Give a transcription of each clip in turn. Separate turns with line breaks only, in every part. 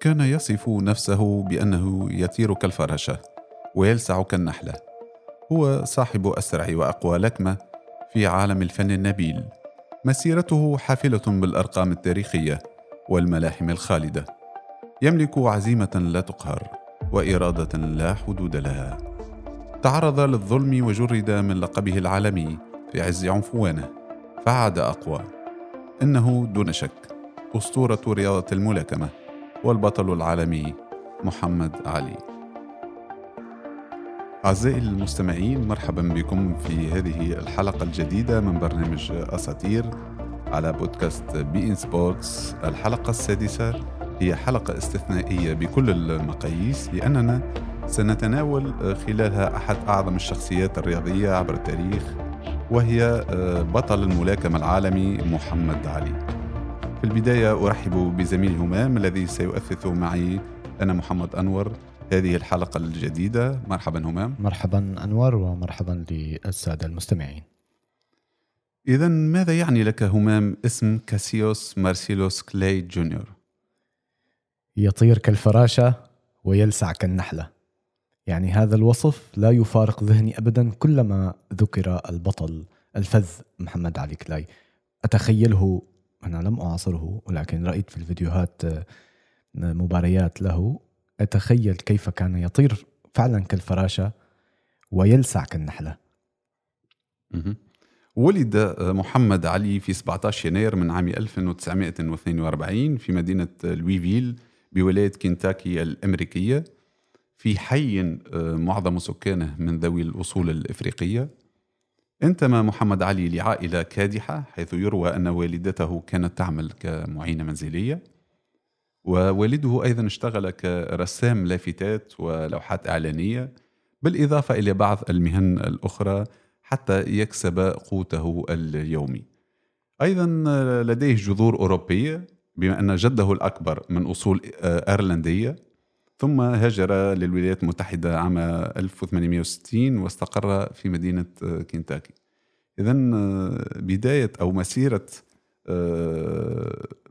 كان يصف نفسه بأنه يطير كالفراشة ويلسع كالنحلة هو صاحب أسرع وأقوى لكمة في عالم الفن النبيل. مسيرته حافلة بالأرقام التاريخية والملاحم الخالدة. يملك عزيمة لا تقهر وإرادة لا حدود لها. تعرض للظلم وجرد من لقبه العالمي في عز عنفوانه. فعاد أقوى. إنه دون شك أسطورة رياضة الملاكمة. والبطل العالمي محمد علي. أعزائي المستمعين مرحبا بكم في هذه الحلقة الجديدة من برنامج أساطير على بودكاست بي إن سبورتس. الحلقة السادسة هي حلقة استثنائية بكل المقاييس لأننا سنتناول خلالها أحد أعظم الشخصيات الرياضية عبر التاريخ وهي بطل الملاكمة العالمي محمد علي. في البداية أرحب بزميلي همام الذي سيؤثث معي أنا محمد أنور. هذه الحلقة الجديدة. مرحبا همام.
مرحبا أنور ومرحبا للسادة المستمعين.
إذا ماذا يعني لك همام اسم كاسيوس مارسيلوس كلاي جونيور؟
يطير كالفراشة ويلسع كالنحلة يعني هذا الوصف لا يفارق ذهني أبدا كلما ذكر البطل الفذ محمد علي كلاي. أتخيله أنا لم أعاصره ولكن رأيت في الفيديوهات مباريات له. أتخيل كيف كان يطير فعلا كالفراشة ويلسع كالنحلة
ولد محمد علي في 17 يناير من عام 1942 في مدينة لويفيل بولاية كنتاكي الأمريكية. في حي معظم سكانه من ذوي الأصول الإفريقية. انتمى محمد علي لعائلة كادحة حيث يروى أن والدته كانت تعمل كمعينة منزلية ووالده أيضا اشتغل كرسام لافتات ولوحات إعلانية بالإضافة إلى بعض المهن الأخرى حتى يكسب قوته اليومي. أيضا لديه جذور أوروبية بما أن جده الأكبر من أصول أيرلندية. ثم هاجر للولايات المتحدة عام 1860 واستقر في مدينة كنتاكي. إذا بداية أو مسيرة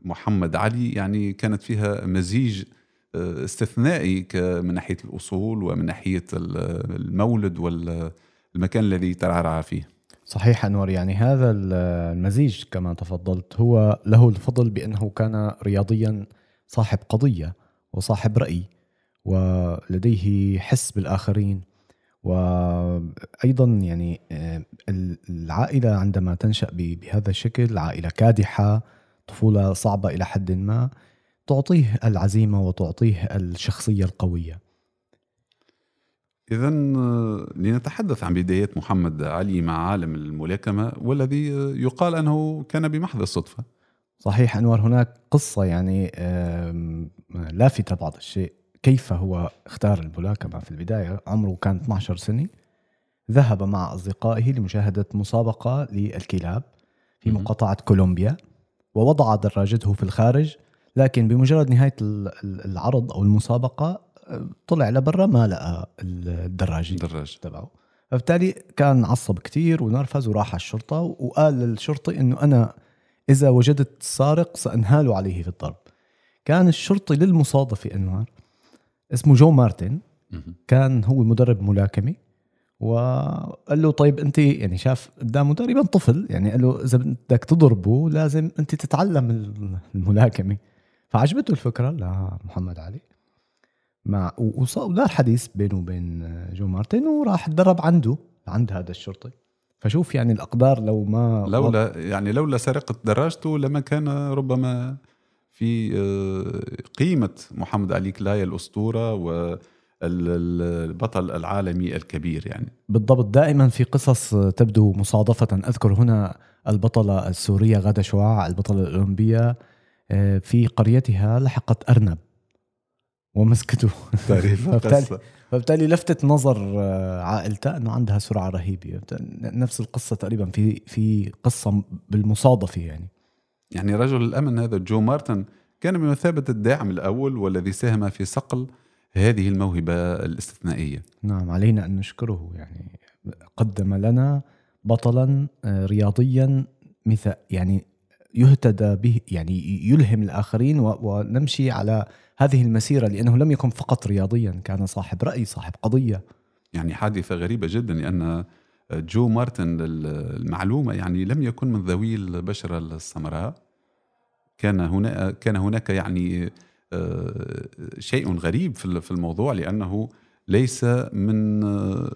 محمد علي يعني كانت فيها مزيج استثنائي من ناحية الأصول ومن ناحية المولد والمكان الذي ترعرع فيه.
صحيح أنور يعني هذا المزيج كما تفضلت هو له الفضل بأنه كان رياضيا صاحب قضية وصاحب رأي. ولديه حس بالآخرين. وأيضا يعني العائلة عندما تنشأ بهذا الشكل عائلة كادحة طفولة صعبة إلى حد ما تعطيه العزيمة وتعطيه الشخصية القوية.
إذا لنتحدث عن بدايات محمد علي مع عالم الملاكمة والذي يقال أنه كان بمحض الصدفة.
صحيح أنور هناك قصة يعني لافتة بعض الشيء. كيف هو اختار الملاكمة في البداية؟ عمره كان 12 سنة. ذهب مع أصدقائه لمشاهدة مسابقة للكلاب في مقاطعة كولومبيا ووضع دراجته في الخارج لكن بمجرد نهاية العرض أو المسابقة طلع لبرا ما لقى الدراجة
الدراجة.
تبعه. فبالتالي كان عصب كتير ونرفز وراح على الشرطة وقال للشرطي أنه أنا إذا وجدت سارق سأنهال عليه في الضرب. كان الشرطي للمصادفة أنوار اسمه جو مارتن. كان هو مدرب ملاكمة وقال له طيب أنت يعني شاف قدامه تقريبا طفل يعني قال له إذا بدك تضربه لازم أنت تتعلم الملاكمة. فعجبته الفكرة لمحمد علي. ودار حديث بينه وبين جو مارتن وراح تدرب عنده عند هذا الشرطي. فشوف يعني الأقدار لو ما
لولا يعني لولا سرقة دراجته لما كان ربما في قيمة محمد علي كلاي الأسطورة و البطل العالمي الكبير يعني.
بالضبط. دائما في قصص تبدو مصادفة. أذكر هنا البطلة السورية غادة شعاع البطلة الأولمبية في قريتها لحقت أرنب. ومسكته. فبالتالي, فبالتالي لفتت نظر عائلتها إنه عندها سرعة رهيبة. نفس القصة تقريبا في في قصة بالمصادفة يعني.
يعني رجل الأمن هذا جو مارتن كان بمثابه الداعم الأول والذي ساهم في صقل هذه الموهبة الاستثنائية.
نعم علينا أن نشكره. يعني قدم لنا بطلا رياضيا مثل يعني يهتدى به يعني يلهم الآخرين ونمشي على هذه المسيرة لأنه لم يكن فقط رياضيا كان صاحب رأي صاحب قضية.
يعني حادثة غريبة جدا لأن جو مارتن المعلومة يعني لم يكن من ذوي البشرة السمراء. كان هنا كان هناك يعني آه، شيء غريب في الموضوع لأنه ليس من آه،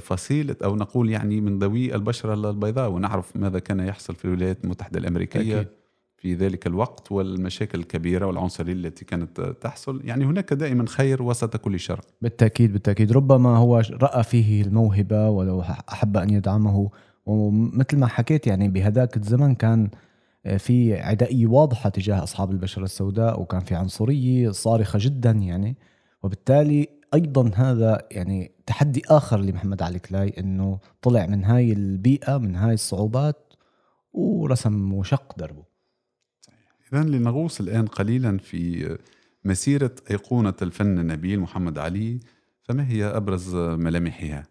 فصيلة أو نقول يعني من ذوي البشرة البيضاء. ونعرف ماذا كان يحصل في الولايات المتحدة الأمريكية.
أكيد.
في ذلك الوقت والمشاكل الكبيرة والعنصرية التي كانت تحصل. يعني هناك دائما خير وسط كل شر.
بالتأكيد بالتأكيد. ربما هو رأى فيه الموهبة ولو أحب أن يدعمه. ومثل ما حكيت يعني بهذاك الزمن كان في عدائية واضحة تجاه أصحاب البشرة السوداء وكان في عنصرية صارخة جدا يعني. وبالتالي أيضا هذا يعني تحدي آخر لمحمد علي كلاي أنه طلع من هاي البيئة من هاي الصعوبات ورسم وشق دربه.
إذا لنغوص الآن قليلا في مسيرة أيقونة الفن النبيل محمد علي فما هي أبرز ملامحها؟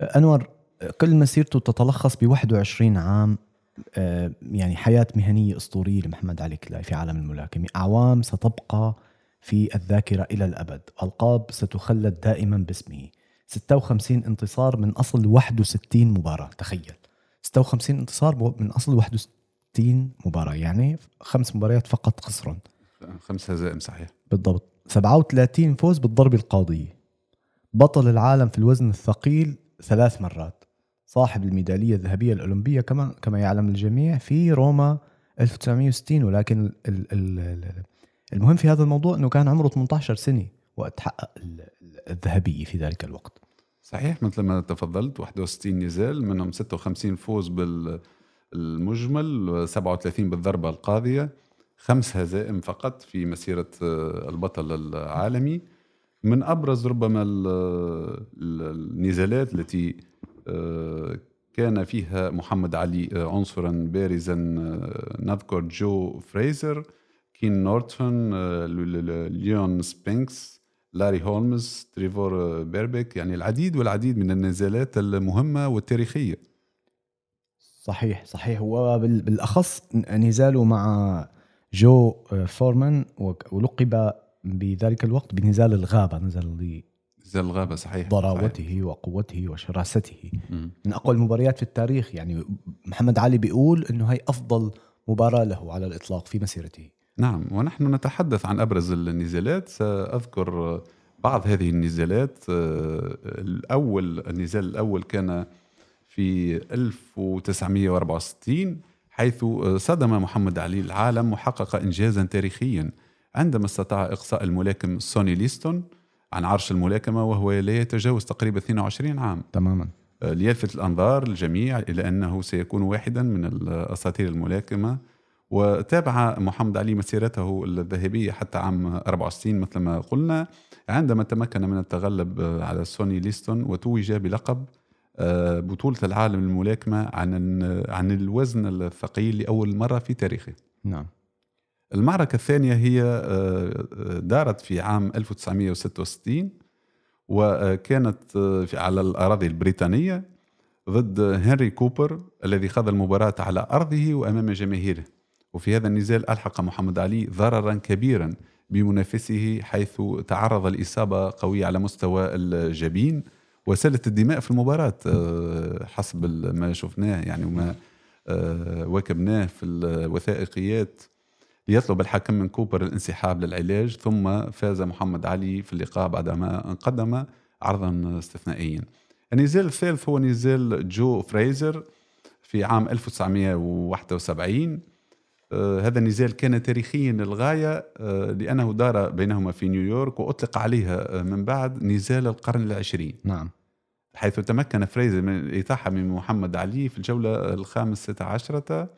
أنور كل مسيرته تتلخص ب 21 عام آه، يعني حياة مهنية أسطورية لمحمد علي كلاي في عالم الملاكمة. أعوام ستبقى في الذاكرة إلى الأبد. ألقاب ستخلد دائما باسمه. 56 انتصار من أصل 61 مباراة. تخيل. 56 انتصار من أصل 61 مباراة يعني خمس مباريات فقط خسرا
خمس هزائم صحيح.
بالضبط. 37 فوز بالضربة القاضية. بطل العالم في الوزن الثقيل ثلاث مرات. صاحب الميدالية الذهبية الأولمبية كما كما يعلم الجميع في روما 1960 ولكن ال ال المهم في هذا الموضوع أنه كان عمره 18 سنة وقت حقق الذهبية في ذلك الوقت.
صحيح مثل ما تفضلت 61 نزال منهم 56 فوز بالمجمل 37 بالضربة القاضية خمس هزائم فقط في مسيرة البطل العالمي. من أبرز ربما النزالات التي آه، كان فيها محمد علي آه، عنصرا بارزا آه، نذكر جو فريزر، كين نورتون ليون سبينكس لاري هولمز تريفور بيربيك يعني العديد والعديد من النزالات المهمة والتاريخية.
صحيح صحيح. وبالأخص نزاله مع جو فورمان ولقب بذلك الوقت بنزال الغابة. نزال
نزال الغابة صحيح
ضراوته
صحيح.
وقوته وشراسته. م. من أقوى المباريات في التاريخ يعني محمد علي بيقول أنه هي أفضل مباراة له على الإطلاق في مسيرته.
نعم ونحن نتحدث عن أبرز النزالات. سأذكر بعض هذه النزالات. الأول النزال الأول كان في 1964 حيث صدم محمد علي العالم وحقق إنجازا تاريخيا عندما استطاع إقصاء الملاكم سوني ليستون عن عرش الملاكمة وهو لا يتجاوز تقريبا 22 عام.
تماما.
آه، ليلفت الأنظار الجميع إلى أنه سيكون واحدا من الأساطير الملاكمة وتابع محمد علي مسيرته الذهبية حتى عام 64 مثل ما قلنا عندما تمكن من التغلب آه، على سوني ليستون وتوج بلقب بطولة العالم للملاكمة عن عن الوزن الثقيل لأول مرة في تاريخه.
نعم.
المعركة الثانية هي دارت في عام 1966 وكانت على الأراضي البريطانية ضد هنري كوبر الذي خاض المباراة على أرضه وأمام جماهيره. وفي هذا النزال ألحق محمد علي ضررا كبيرا بمنافسه حيث تعرض لإصابة قوية على مستوى الجبين. وسالت الدماء في المباراة حسب ما شفناه يعني وما واكبناه في الوثائقيات. ليطلب الحكم من كوبر الانسحاب للعلاج ثم فاز محمد علي في اللقاء بعدما قدم عرضا استثنائيا. النزال الثالث هو نزال جو فريزر في عام 1971 آه هذا النزال كان تاريخيا للغاية آه لأنه دار بينهما في نيويورك وأطلق عليها آه من بعد نزال القرن العشرين.
نعم.
حيث تمكن فريزر من الإتاحة من محمد علي في الجولة الخامسة عشرة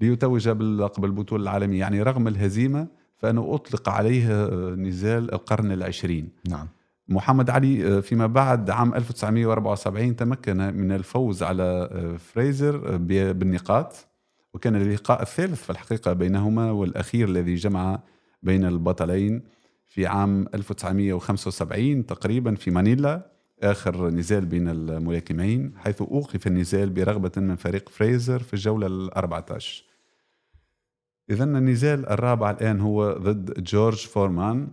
ليتوج باللقب البطولة العالمية. يعني رغم الهزيمة فأنه أطلق عليه نزال القرن العشرين.
نعم.
محمد علي فيما بعد عام 1974 تمكن من الفوز على فريزر بالنقاط. وكان اللقاء الثالث في الحقيقة بينهما والأخير الذي جمع بين البطلين في عام 1975 تقريبا في مانيلا آخر نزال بين الملاكمين حيث أوقف النزال برغبة من فريق فريزر في الجولة ال 14 إذا النزال الرابع الآن هو ضد جورج فورمان.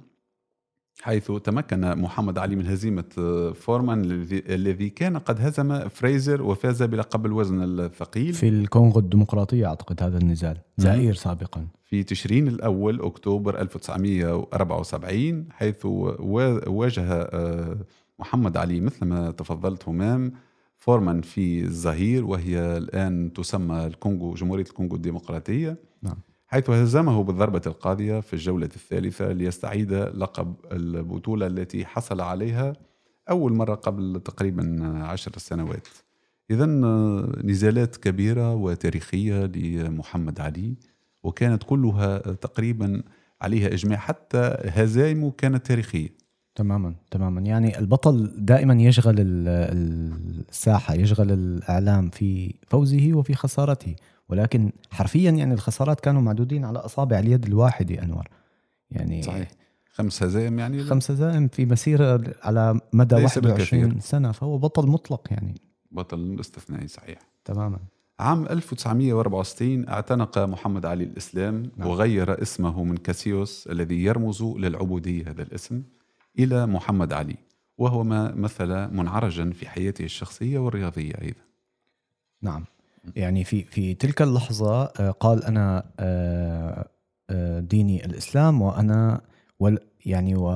حيث تمكن محمد علي من هزيمة آه، فورمان الذي- كان قد هزم فريزر وفاز بلقب الوزن الثقيل.
في الكونغو الديمقراطية أعتقد هذا النزال زائر سابقا.
في تشرين الأول أكتوبر 1974 حيث وا- واجه آه، محمد علي مثل ما تفضلت همام فورمان في الظهير وهي الآن تسمى الكونغو جمهورية الكونغو الديمقراطية.
نعم.
حيث هزمه بالضربة القاضية في الجولة الثالثة ليستعيد لقب البطولة التي حصل عليها أول مرة قبل تقريبا عشر سنوات. إذا نزالات كبيرة وتاريخية لمحمد علي وكانت كلها تقريبا عليها إجماع حتى هزايمه كانت تاريخية.
تماما تماما. يعني البطل دائما يشغل ال- الساحة يشغل الإعلام في فوزه وفي خسارته. ولكن حرفيا يعني الخسارات كانوا معدودين على أصابع اليد الواحدة أنور. يعني
صحيح. خمس هزايم يعني؟
خمسة زائم في مسيرة على مدى
ليس
21
بالكثير.
سنة فهو بطل مطلق يعني.
بطل استثنائي صحيح.
تماما.
عام 1964 اعتنق محمد علي الإسلام
نعم.
وغير اسمه من كاسيوس الذي يرمز للعبودية هذا الاسم. إلى محمد علي وهو ما مثل منعرجا في حياته الشخصية والرياضية أيضا.
نعم. يعني في في تلك اللحظة آه، قال أنا آه، آه، ديني الإسلام وأنا وال يعني و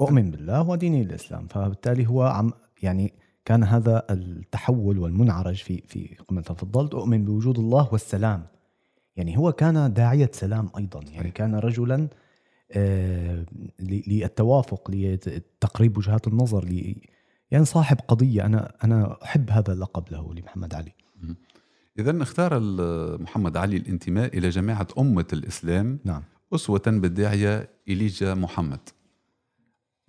أؤمن بالله وديني الإسلام. فبالتالي هو عم يعني كان هذا التحول والمنعرج في في كما تفضلت أؤمن بوجود الله والسلام. يعني هو كان داعية سلام أيضا. يعني. كان رجلا آه، للتوافق لتقريب وجهات النظر يعني صاحب قضية. أنا أنا أحب هذا اللقب له لمحمد علي.
إذا اختار محمد علي الانتماء إلى جماعة أمة الإسلام
نعم.
أسوة بالداعية إليجا محمد.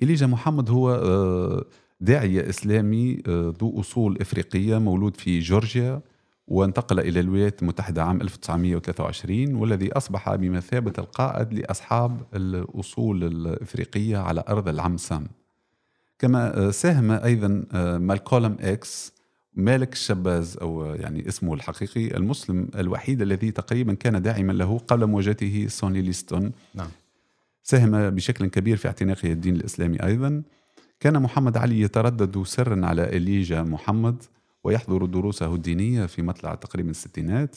إليجا محمد هو آه، داعية إسلامي آه، ذو أصول إفريقية مولود في جورجيا. وانتقل إلى الولايات المتحدة عام 1923 والذي أصبح بمثابة القائد لأصحاب الأصول الإفريقية على أرض العمسام كما آه، ساهم أيضا آه، مالكولم إكس مالك الشباز أو يعني اسمه الحقيقي المسلم الوحيد الذي تقريبا كان داعما له قبل مواجهته سوني ليستون.
نعم.
ساهم بشكل كبير في اعتناقه الدين الإسلامي أيضا. كان محمد علي يتردد سرا على إليجا محمد ويحضر دروسه الدينية في مطلع تقريبا الستينات.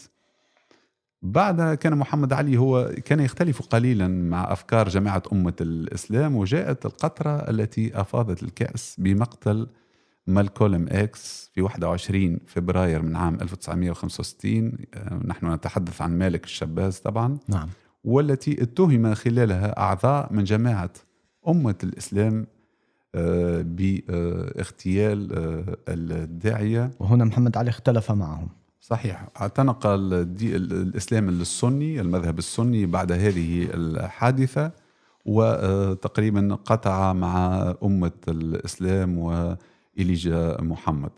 بعد كان محمد علي هو كان يختلف قليلا مع أفكار جماعة أمة الإسلام وجاءت القطرة التي أفاضت الكأس بمقتل مالكولم إكس في 21 فبراير من عام 1965 آه، نحن نتحدث عن مالك الشباز طبعا.
نعم.
والتي اتهم خلالها أعضاء من جماعة أمة الإسلام باغتيال آه، الداعية.
وهنا محمد علي اختلف معهم.
صحيح. اعتنق الإسلام السني المذهب السني بعد هذه الحادثة وتقريبا قطع مع أمة الإسلام وإليجا محمد.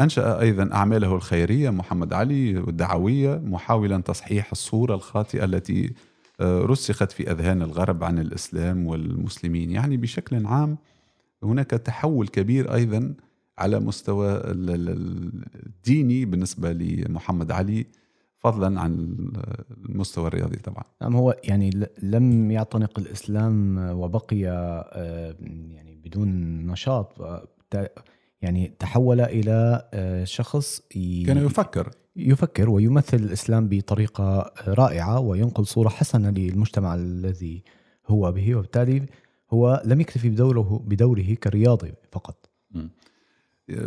أنشأ أيضا أعماله الخيرية محمد علي الدعوية محاولا تصحيح الصورة الخاطئة التي آه، رسخت في أذهان الغرب عن الإسلام والمسلمين يعني بشكل عام هناك تحول كبير أيضا على مستوى ال- ال- الديني بالنسبة لمحمد علي فضلا عن المستوى الرياضي طبعا.
نعم هو يعني لم يعتنق الإسلام وبقي آه، يعني بدون نشاط آه، يعني تحول إلى آه، شخص ي-
كان يفكر.
يفكر ويمثل الإسلام بطريقة رائعة وينقل صورة حسنة للمجتمع الذي هو به وبالتالي هو لم يكتفي بدوره بدوره كرياضي فقط.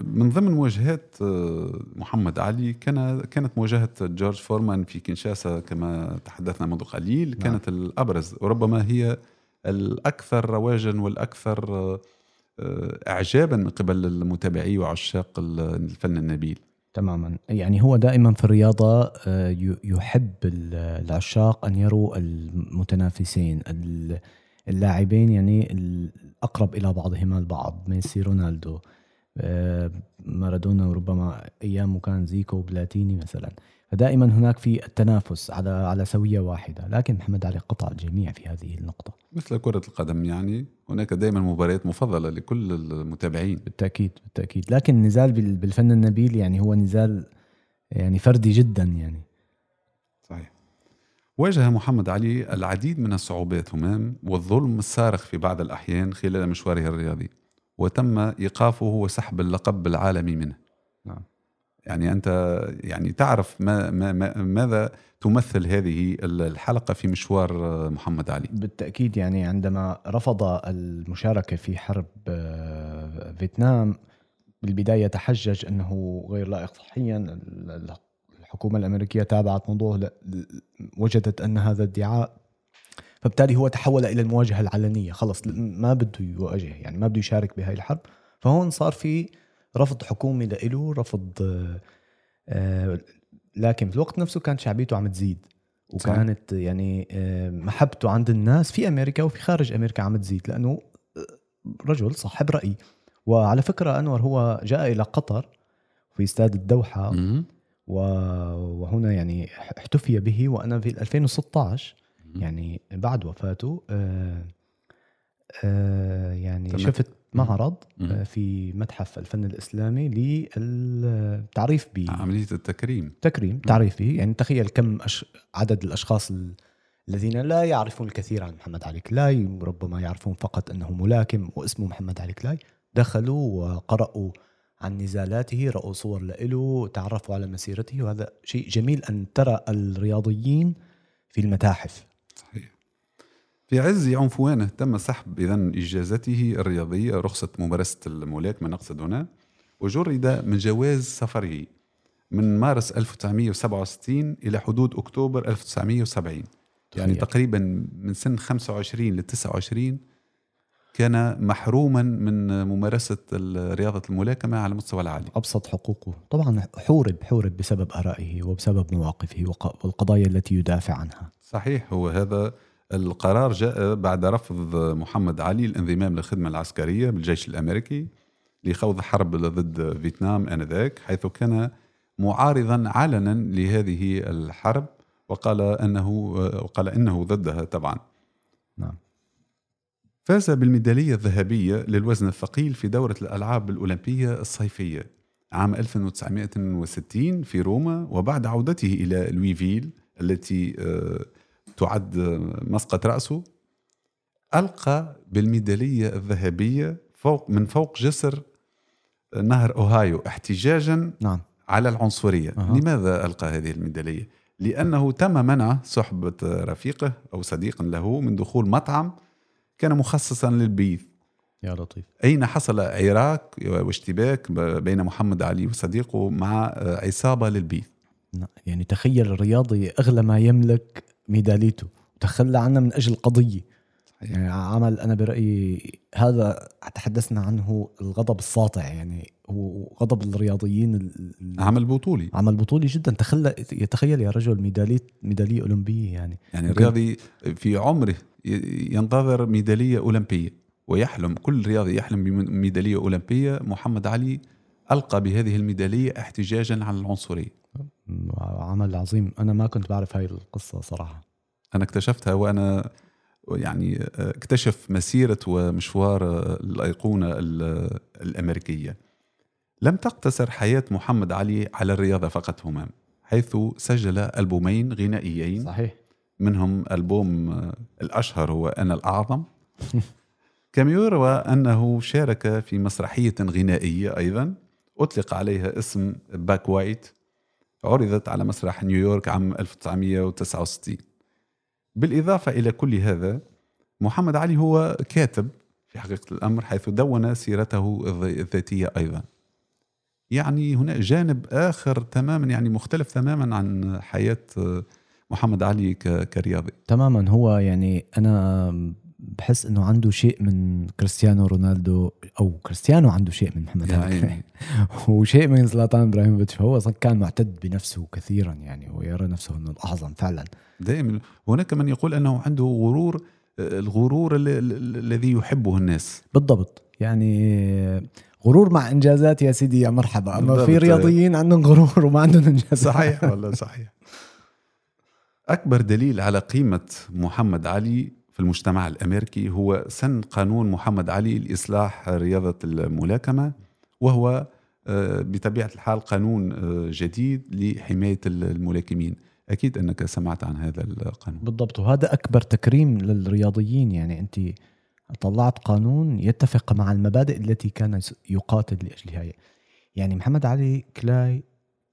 من ضمن مواجهات آه، محمد علي كان كانت مواجهة جورج فورمان في كينشاسا كما تحدثنا منذ قليل. كانت الأبرز وربما هي الأكثر رواجا والأكثر آه، آه، إعجابا من قبل المتابعي وعشاق الفن النبيل.
تماما. يعني هو دائما في الرياضة يحب ال- العشاق أن يروا المتنافسين ال- اللاعبين يعني الأقرب إلى بعضهما البعض ميسي رونالدو آه، مارادونا وربما أيامه كان زيكو وبلاتيني مثلا. فدائما هناك في التنافس على على سوية واحدة لكن محمد علي قطع الجميع في هذه النقطة.
مثل كرة القدم يعني هناك دائما مباريات مفضلة لكل المتابعين.
بالتأكيد بالتأكيد. لكن النزال بال- بالفن النبيل يعني هو نزال يعني فردي جدا يعني.
واجه محمد علي العديد من الصعوبات همام والظلم الصارخ في بعض الأحيان خلال مشواره الرياضي وتم إيقافه وسحب اللقب العالمي منه.
نعم.
يعني أنت يعني تعرف ما ما ما ماذا تمثل هذه الحلقة في مشوار محمد علي؟
بالتأكيد يعني عندما رفض المشاركة في حرب آه، فيتنام بالبداية تحجج أنه غير لائق صحيا الحكومة الأمريكية تابعت موضوع وجدت أن هذا ادعاء فبالتالي هو تحول إلى المواجهة العلنية. خلص ما بده يواجه يعني ما بده يشارك بهاي الحرب. فهون صار في رفض حكومي له رفض آه، لكن في الوقت نفسه كانت شعبيته عم تزيد. وكانت. يعني آه، محبته عند الناس في أمريكا وفي خارج أمريكا عم تزيد لأنه آه، رجل صاحب رأي. وعلى فكرة أنور هو جاء إلى قطر في استاد الدوحة. وهنا يعني احتفي به وأنا في 2016 يعني بعد وفاته آه آه يعني شفت معرض آه في متحف الفن الإسلامي للتعريف ب
عملية التكريم.
تكريم تعريف به يعني تخيل كم أش... عدد الأشخاص الذين لا يعرفون الكثير عن محمد علي كلاي ربما يعرفون فقط أنه ملاكم واسمه محمد علي كلاي دخلوا وقرأوا عن نزالاته رأوا صور له تعرفوا على مسيرته وهذا شيء جميل أن ترى الرياضيين في المتاحف.
صحيح. في عز عنفوانه تم سحب إذا إجازته الرياضية رخصة ممارسة الملاكمة نقصد هنا وجرد من جواز سفره من مارس 1967 إلى حدود أكتوبر 1970 يعني تقريبا من سن 25 ل 29 كان محروما من ممارسة رياضة الملاكمة على المستوى العالي.
أبسط حقوقه. طبعا حورب حورب بسبب آرائه وبسبب مواقفه والقضايا التي يدافع عنها.
صحيح هو هذا القرار جاء بعد رفض محمد علي الانضمام للخدمة العسكرية بالجيش الأمريكي لخوض حرب ضد فيتنام آنذاك حيث كان معارضا علنا لهذه الحرب وقال انه وقال إنه ضدها طبعا. فاز بالميدالية الذهبية للوزن الثقيل في دورة الألعاب الأولمبية الصيفية عام 1960 في روما وبعد عودته إلى لويفيل التي آه، تعد مسقط رأسه ألقى بالميدالية الذهبية فوق من فوق جسر نهر أوهايو احتجاجا
نعم.
على العنصرية أه. لماذا ألقى هذه الميدالية؟ لأنه تم منع صحبة رفيقه أو صديق له من دخول مطعم كان مخصصا للبيث
يا لطيف.
أين حصل عراك واشتباك بين محمد علي وصديقه مع عصابة للبيث
يعني تخيل الرياضي أغلى ما يملك ميداليته. تخلى عنها من أجل قضية. يعني عمل أنا برأيي هذا تحدثنا عنه الغضب الساطع يعني هو غضب الرياضيين
عمل بطولي.
عمل بطولي جدا. تخلى يتخيل يا رجل ميداليه ميدالية أولمبية يعني.
يعني الرياضي في عمره ينتظر ميدالية أولمبية ويحلم كل رياضي يحلم بميداليه أولمبية. محمد علي ألقى بهذه الميدالية احتجاجا على العنصرية.
عمل عظيم. أنا ما كنت بعرف هاي القصة صراحة.
أنا اكتشفتها وأنا يعني اكتشف مسيرة ومشوار الأيقونة الأمريكية. لم تقتصر حياة محمد علي على الرياضة فقط همام حيث سجل ألبومين غنائيين.
صحيح.
منهم ألبوم الأشهر هو أنا الأعظم. كما يروى أنه شارك في مسرحية غنائية أيضا. أطلق عليها اسم Buck White. عرضت على مسرح نيويورك عام 1969 بالإضافة إلى كل هذا محمد علي هو كاتب في حقيقة الأمر حيث دون سيرته الذاتية أيضا. يعني هنا جانب آخر تماما يعني مختلف تماما عن حياة محمد علي كرياضي.
تماما هو يعني أنا بحس إنه عنده شيء من كريستيانو رونالدو أو كريستيانو عنده شيء من محمد علي وشيء من زلاتان ابراهيموفيتش فهو كان معتد بنفسه كثيرا يعني. ويرى نفسه إنه الأعظم فعلا.
دائما. هناك من يقول أنه عنده غرور الغرور الذي يحبه الناس.
بالضبط. يعني غرور مع إنجازات يا سيدي يا مرحبا. أما في رياضيين عندهم غرور وما عندهم إنجازات.
صحيح والله صحيح. أكبر دليل على قيمة محمد علي المجتمع الأمريكي هو سن قانون محمد علي لإصلاح رياضة الملاكمة وهو آه، بطبيعة الحال قانون آه، جديد لحماية الملاكمين. أكيد أنك سمعت عن هذا القانون.
بالضبط. وهذا أكبر تكريم للرياضيين. يعني أنت طلعت قانون يتفق مع المبادئ التي كان يقاتل لأجلها. يعني محمد علي كلاي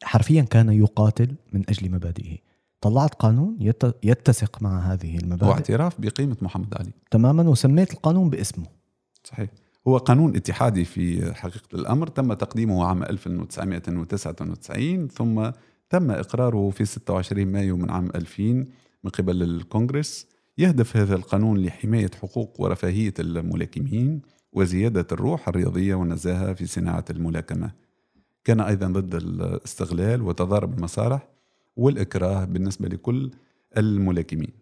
حرفيا كان يقاتل من أجل مبادئه. طلعت قانون يت- يتسق مع هذه المبادئ.
واعتراف بقيمة محمد علي.
تماما وسميت القانون باسمه.
صحيح. هو قانون اتحادي في حقيقة الأمر. تم تقديمه عام 1999 ثم تم إقراره في 26 مايو من عام 2000 من قبل الكونغرس. يهدف هذا القانون لحماية حقوق ورفاهية الملاكمين وزيادة الروح الرياضية والنزاهة في صناعة الملاكمة. كان أيضا ضد الاستغلال وتضارب المصالح والإكراه بالنسبة لكل الملاكمين.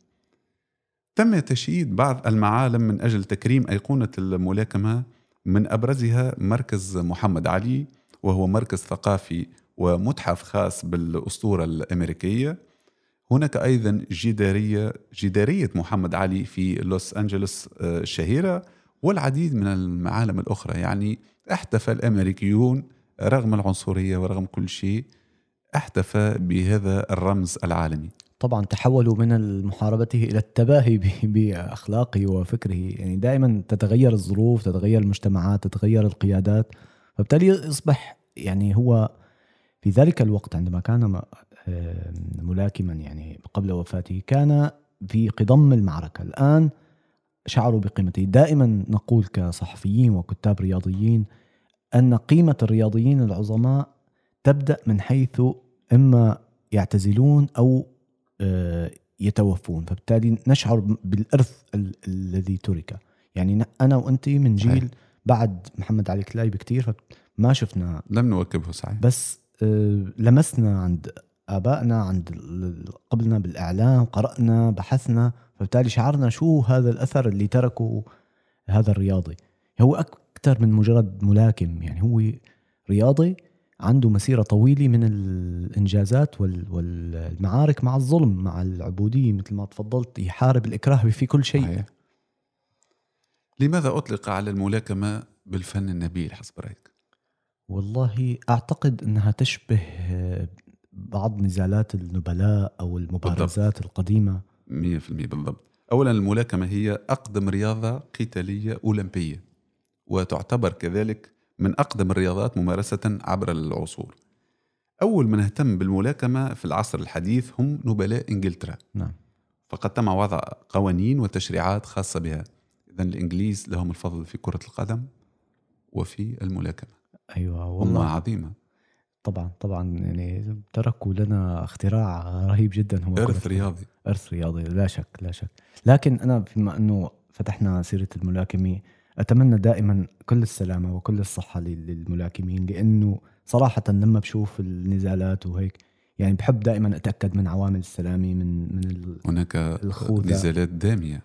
تم تشييد بعض المعالم من أجل تكريم أيقونة الملاكمة من أبرزها مركز محمد علي وهو مركز ثقافي ومتحف خاص بالأسطورة الأمريكية. هناك أيضا جدارية جدارية محمد علي في لوس أنجلوس آه، الشهيرة والعديد من المعالم الأخرى. يعني احتفى الأمريكيون رغم العنصرية ورغم كل شيء احتفى بهذا الرمز العالمي.
طبعا تحولوا من محاربته إلى التباهي بأخلاقه وفكره. يعني دائما تتغير الظروف تتغير المجتمعات تتغير القيادات. فبالتالي يصبح يعني هو في ذلك الوقت عندما كان ملاكما يعني قبل وفاته كان في قضم المعركة. الآن شعروا بقيمته. دائما نقول كصحفيين وكتاب رياضيين أن قيمة الرياضيين العظماء تبدأ من حيث إما يعتزلون أو آه، يتوفون. فبالتالي نشعر بالإرث ال- الذي ترك. يعني أنا وأنت من جيل. بعد محمد علي كلاي بكتير فما شفنا.
لم نواكبه صحيح.
بس آه، لمسنا عند آبائنا عند قبلنا بالإعلام قرأنا بحثنا. فبالتالي شعرنا شو هذا الأثر اللي تركه هذا الرياضي. هو أكثر من مجرد ملاكم. يعني هو رياضي عنده مسيرة طويلة من الإنجازات وال- والمعارك مع الظلم مع العبودية مثل ما تفضلت يحارب الإكراه في كل شيء
صحيح. لماذا أطلق على الملاكمة بالفن النبيل حسب رأيك؟
والله أعتقد إنها تشبه آه، بعض نزالات النبلاء أو المبارزات القديمة
100% بالضبط أولا الملاكمة هي أقدم رياضة قتالية أولمبية وتعتبر كذلك من أقدم الرياضات ممارسة عبر العصور. أول من اهتم بالملاكمة في العصر الحديث هم نبلاء إنجلترا.
نعم.
فقد تم وضع قوانين وتشريعات خاصة بها. إذا الإنجليز لهم الفضل في كرة القدم وفي الملاكمة. أمة
والله.
عظيمة.
طبعا طبعا يعني تركوا لنا اختراع رهيب جدا هو كرة
رياضي.
إرث رياضي لا شك لا شك. لكن أنا بما أنه فتحنا سيرة الملاكمه أتمنى دائما كل السلامة وكل الصحة لل- للملاكمين لأنه صراحة لما بشوف النزالات وهيك يعني بحب دائما أتأكد من عوامل السلامة من من
هناك
الخوذة.
نزالات دامية.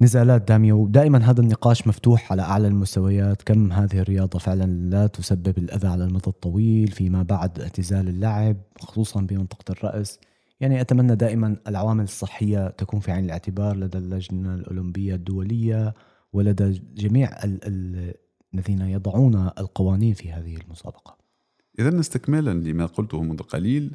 النزالات دامية ودائما هذا النقاش مفتوح على أعلى المستويات. كم هذه الرياضة فعلا لا تسبب الأذى على المدى الطويل فيما بعد اعتزال اللعب خصوصا بمنطقة الرأس. يعني أتمنى دائما العوامل الصحية تكون في عين الاعتبار لدى اللجنة الأولمبية الدولية. ولدى جميع ال- ال- الذين يضعون القوانين في هذه المسابقة.
إذا استكمالا لما قلته منذ قليل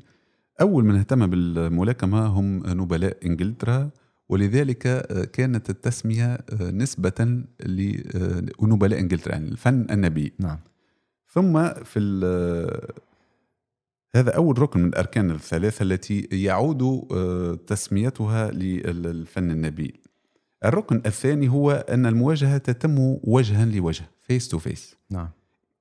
أول من اهتم بالملاكمة هم نبلاء إنجلترا ولذلك آه، كانت التسمية آه، نسبة لنبلاء إنجلترا يعني الفن النبيل
نعم.
ثم في هذا أول ركن من الأركان الثلاثة التي يعود آه، تسميتها للفن النبيل الركن الثاني هو أن المواجهة تتم وجها لوجه face to face
نعم.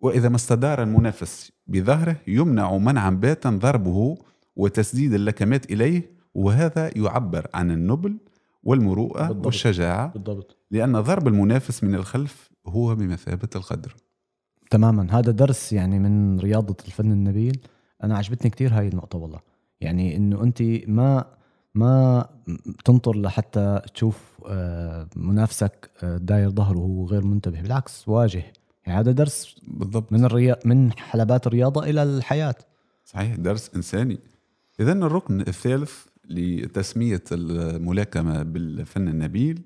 وإذا ما استدار المنافس بظهره يمنع منعا باتا ضربه وتسديد اللكمات إليه وهذا يعبر عن النبل والمروءة
بالضبط.
والشجاعة
بالضبط.
لأن ضرب المنافس من الخلف هو بمثابة الغدر.
تماما. هذا درس يعني من رياضة الفن النبيل. أنا عجبتني كتير هاي النقطة والله. يعني إنه أنت ما ما تنطر لحتى تشوف آه، منافسك آه، داير ظهره وهو غير منتبه. بالعكس واجه. يعني هذا درس
بالضبط.
من الريا من حلبات الرياضة إلى الحياة.
صحيح درس إنساني. إذا الركن الثالث لتسمية الملاكمة بالفن النبيل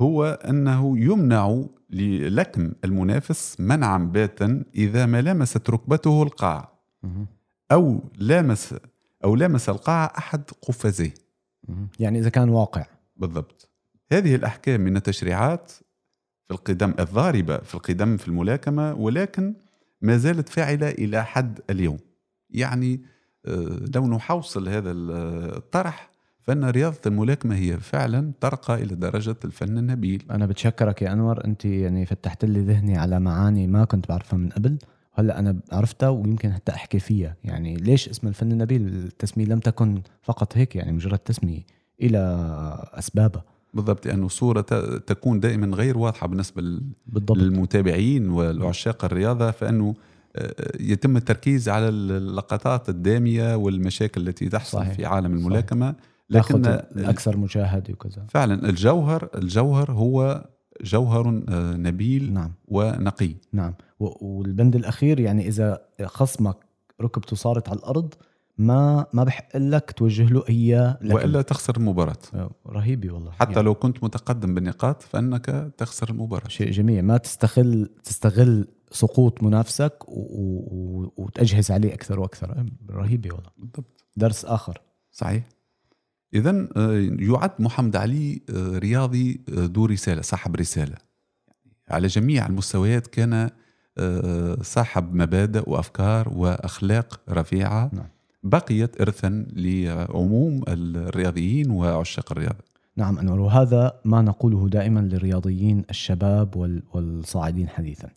هو أنه يمنع للكم المنافس منعا باتا إذا ما لمست ركبته القاع. أو لامس أو لامس القاعة أحد قفازيه.
يعني إذا كان واقع.
بالضبط. هذه الأحكام من التشريعات في القدم الضاربة في القدم في الملاكمة ولكن ما زالت فاعلة إلى حد اليوم. يعني آه، لو نحوصل هذا الطرح فإن رياضة الملاكمة هي فعلا ترقى إلى درجة الفن النبيل.
أنا بتشكرك يا أنور. أنت يعني فتحت لي ذهني على معاني ما كنت بعرفها من قبل. هلأ أنا عرفتها ويمكن حتى أحكي فيها. يعني ليش اسم الفن النبيل؟ التسمية لم تكن فقط هيك يعني مجرد تسمية إلى أسبابها.
بالضبط لأنه صورة ت- تكون دائما غير واضحة بالنسبة لل-
بالضبط.
للمتابعين والعشاق الرياضة. فأنه آه، يتم التركيز على اللقطات الدامية والمشاكل التي تحصل
صحيح.
في عالم
صحيح.
الملاكمة.
لكن الاكثر مشاهد وكذا.
فعلا الجوهر الجوهر هو جوهر آه، نبيل
نعم.
ونقي.
نعم. والبند الأخير يعني إذا خصمك ركبته صارت على الأرض ما ما بحق لك توجه له اياه لكن-
وإلا تخسر المباراه
رهيبة والله.
حتى
يعني
لو كنت متقدم بالنقاط فإنك تخسر المباراه
شيء جميل. ما تستغل تستغل سقوط منافسك و... و... وتجهز عليه أكثر وأكثر. رهيبة والله.
بالضبط.
درس آخر.
صحيح. اذا يعد محمد علي آه، رياضي آه، ذو رساله صاحب رسالة. على جميع المستويات كان آه، صاحب مبادئ وأفكار وأخلاق رفيعة
نعم.
بقيت ارثا لعموم الرياضيين وعشاق الرياضة.
نعم أنور وهذا ما نقوله دائما للرياضيين الشباب وال... والصاعدين حديثا.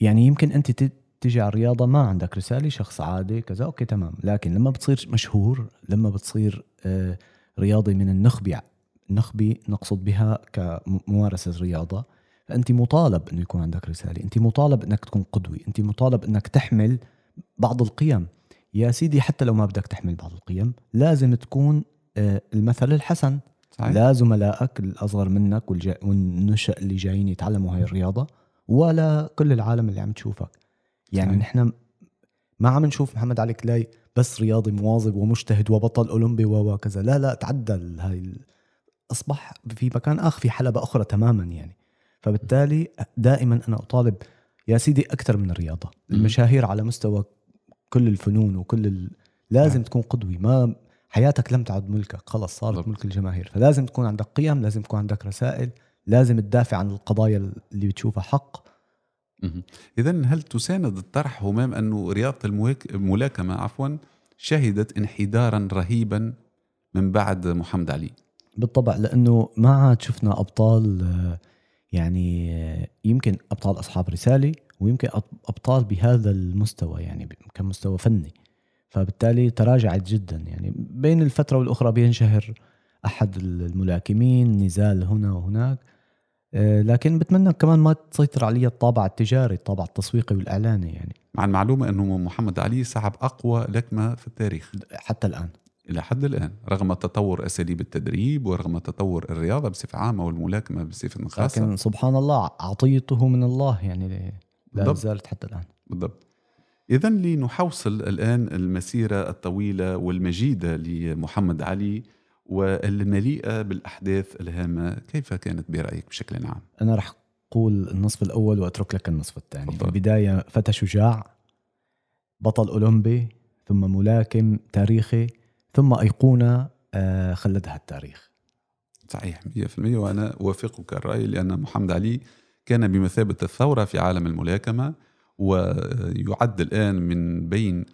يعني يمكن أنت تجي على الرياضة ما عندك رسالة شخص عادي كذا أوكي تمام. لكن لما بتصير مشهور لما بتصير آه، رياضي من النخبة النخبه نقصد بها كممارسة رياضة فانت مطالب إنه يكون عندك رسالة أنت مطالب إنك تكون قدوة أنت مطالب إنك تحمل بعض القيم. يا سيدي حتى لو ما بدك تحمل بعض القيم لازم تكون آه، المثل الحسن.
صحيح.
لا زملائك الأصغر منك. والنشأ اللي جايين يتعلموا هاي الرياضة ولا كل العالم اللي عم تشوفك. يعني
صحيح.
نحن ما عم نشوف محمد علي كلاي بس رياضي مواظب ومجتهد وبطل أولمبي وكذا. لا لا تعدل هاي أصبح في مكان آخر في حلبة أخرى تماما يعني. فبالتالي دائما أنا أطالب يا سيدي أكثر من
الرياضة.
المشاهير على مستوى كل الفنون وكل ال... لازم
نعم.
تكون قدوي ما حياتك لم تعد ملكك. خلص صارت
بالضبط.
ملك الجماهير. فلازم تكون عندك قيم لازم تكون عندك رسائل لازم تدافع عن القضايا اللي بتشوفها حق.
اذا هل تساند الطرح همام انه رياضة الملاكمة عفوا شهدت انحدارا رهيبا من بعد محمد علي؟
بالطبع لأنه ما عاد شفنا أبطال آه، يعني يمكن أبطال أصحاب رسالة ويمكن أبطال بهذا المستوى يعني كمستوى فني. فبالتالي تراجعت جدا يعني. بين الفترة والأخرى بينشهر أحد الملاكمين نزال هنا وهناك. آه، لكن بتمنى كمان ما تسيطر علي الطابع التجاري الطابع التسويقي والإعلاني يعني.
مع المعلومة إنه محمد علي صعب أقوى لكمة في التاريخ.
حتى الآن.
إلى حد الآن رغم تطور أساليب التدريب ورغم تطور الرياضة بصفة عامة والملاكمة بصفة خاصة
لكن سبحان الله عطيته من الله يعني لا. زالت حتى الآن
بالضبط إذا لنحوصل الآن المسيرة الطويلة والمجيدة لمحمد علي والمليئة بالأحداث الهامة كيف كانت برأيك بشكل عام؟
أنا رح أقول النصف الأول وأترك لك النصف الثاني
تفضل.
البدايه فتى شجاع بطل أولمبي ثم ملاكم تاريخي ثم أيقونة آه، خلدها التاريخ.
صحيح 100% وأنا أوافقك الرأي لأن محمد علي كان بمثابة الثورة في عالم الملاكمة ويعد الآن من بين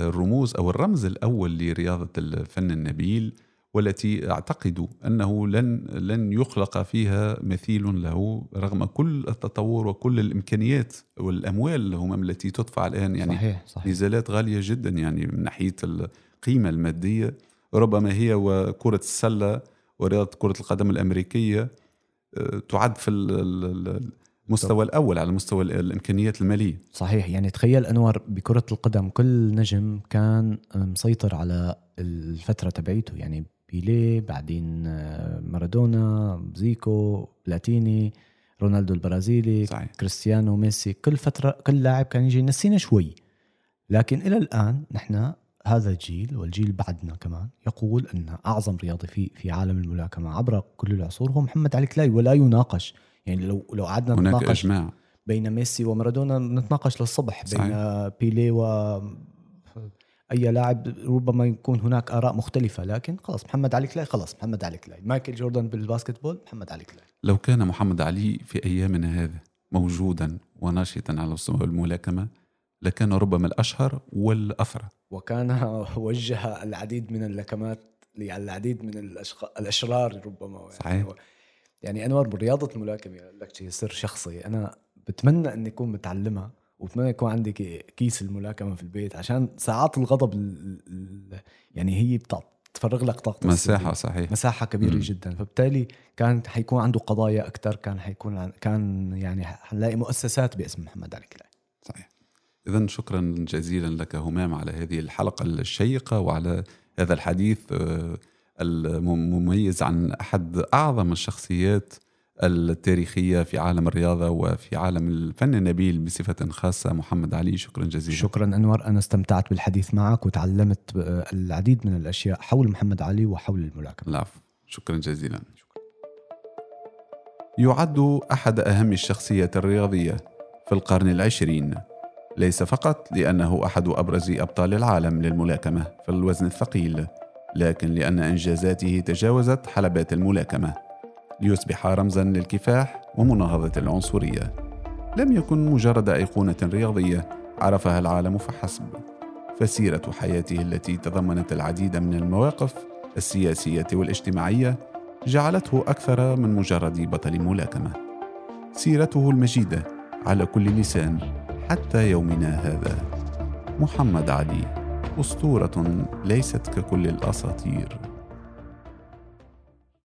الرموز أو الرمز الأول لرياضة الفن النبيل والتي أعتقد أنه لن لن يخلق فيها مثيل له رغم كل التطور وكل الإمكانيات والأموال هم التي تدفع الآن يعني
صحيح صحيح.
نزالات غالية جدا يعني من ناحية القيمة المادية ربما هي وكرة السلة ورياضة كرة القدم الأمريكية آه، تعد في ال- ال- المستوى الأول على مستوى ال- الإمكانيات المالية.
صحيح يعني تخيل أنور بكرة القدم كل نجم كان مسيطر على الفترة تبعيته يعني بيليه بعدين آه، مارادونا زيكو بلاتيني رونالدو البرازيلي
صحيح.
كريستيانو ميسي كل فترة كل لاعب كان يجي. ينسينا شوي لكن إلى الآن نحن هذا الجيل والجيل بعدنا كمان يقول أن أعظم رياضي في في عالم الملاكمة عبر كل العصور هو محمد علي كلاي ولا يناقش. يعني لو لو قعدنا
هناك
نتناقش
إجماع.
بين ميسي ومارادونا نتناقش للصبح بين
صحيح.
بيليه و أي لاعب ربما يكون هناك آراء مختلفة. لكن خلاص محمد علي كلاي خلاص محمد علي كلاي. مايكل جوردن بال basketball محمد علي كلاي.
لو كان محمد علي في أيامنا هذا موجودا وناشطا على مستوى الملاكمة لكان ربما الأشهر والافرى
وكان وجه العديد من اللكمات للعديد من الأشخ... الأشرار ربما يعني
صحيح.
يعني أنور برياضه الملاكمه لك شيء سر شخصي أنا بتمنى اني اكون متعلمها وبتمنى يكون عندي كي- كيس الملاكمة في البيت عشان ساعات الغضب ال... ال... يعني هي بتفرغ لك طاقة
مساحة صحيح
مساحة كبيرة
مم.
جدا فبالتالي كان حيكون عنده قضايا أكثر كان حيكون عن- كان يعني حنلاقي مؤسسات باسم محمد علي كلاي
إذا شكرا جزيلا لك همام على هذه الحلقة الشيقة وعلى هذا الحديث آه، المميز عن أحد أعظم الشخصيات التاريخية في عالم الرياضة وفي عالم الفن النبيل بصفة خاصة. محمد علي شكرا جزيلا.
شكرا أنور. أنا استمتعت بالحديث معك وتعلمت آه، العديد من الأشياء حول محمد علي وحول الملاكمة.
العفو. شكرا جزيلا. يعد أحد أهم الشخصيات الرياضية في القرن العشرين. ليس فقط لأنه أحد أبرز أبطال العالم للملاكمة في الوزن الثقيل لكن لأن إنجازاته تجاوزت حلبات الملاكمة ليصبح رمزا للكفاح ومناهضة العنصرية لم يكن مجرد أيقونة رياضية عرفها العالم فحسب فسيرة حياته التي تضمنت العديد من المواقف السياسية والاجتماعية جعلته أكثر من مجرد بطل ملاكمة. سيرته المجيدة على كل لسان حتى يومنا هذا. محمد علي أسطورة ليست ككل الأساطير.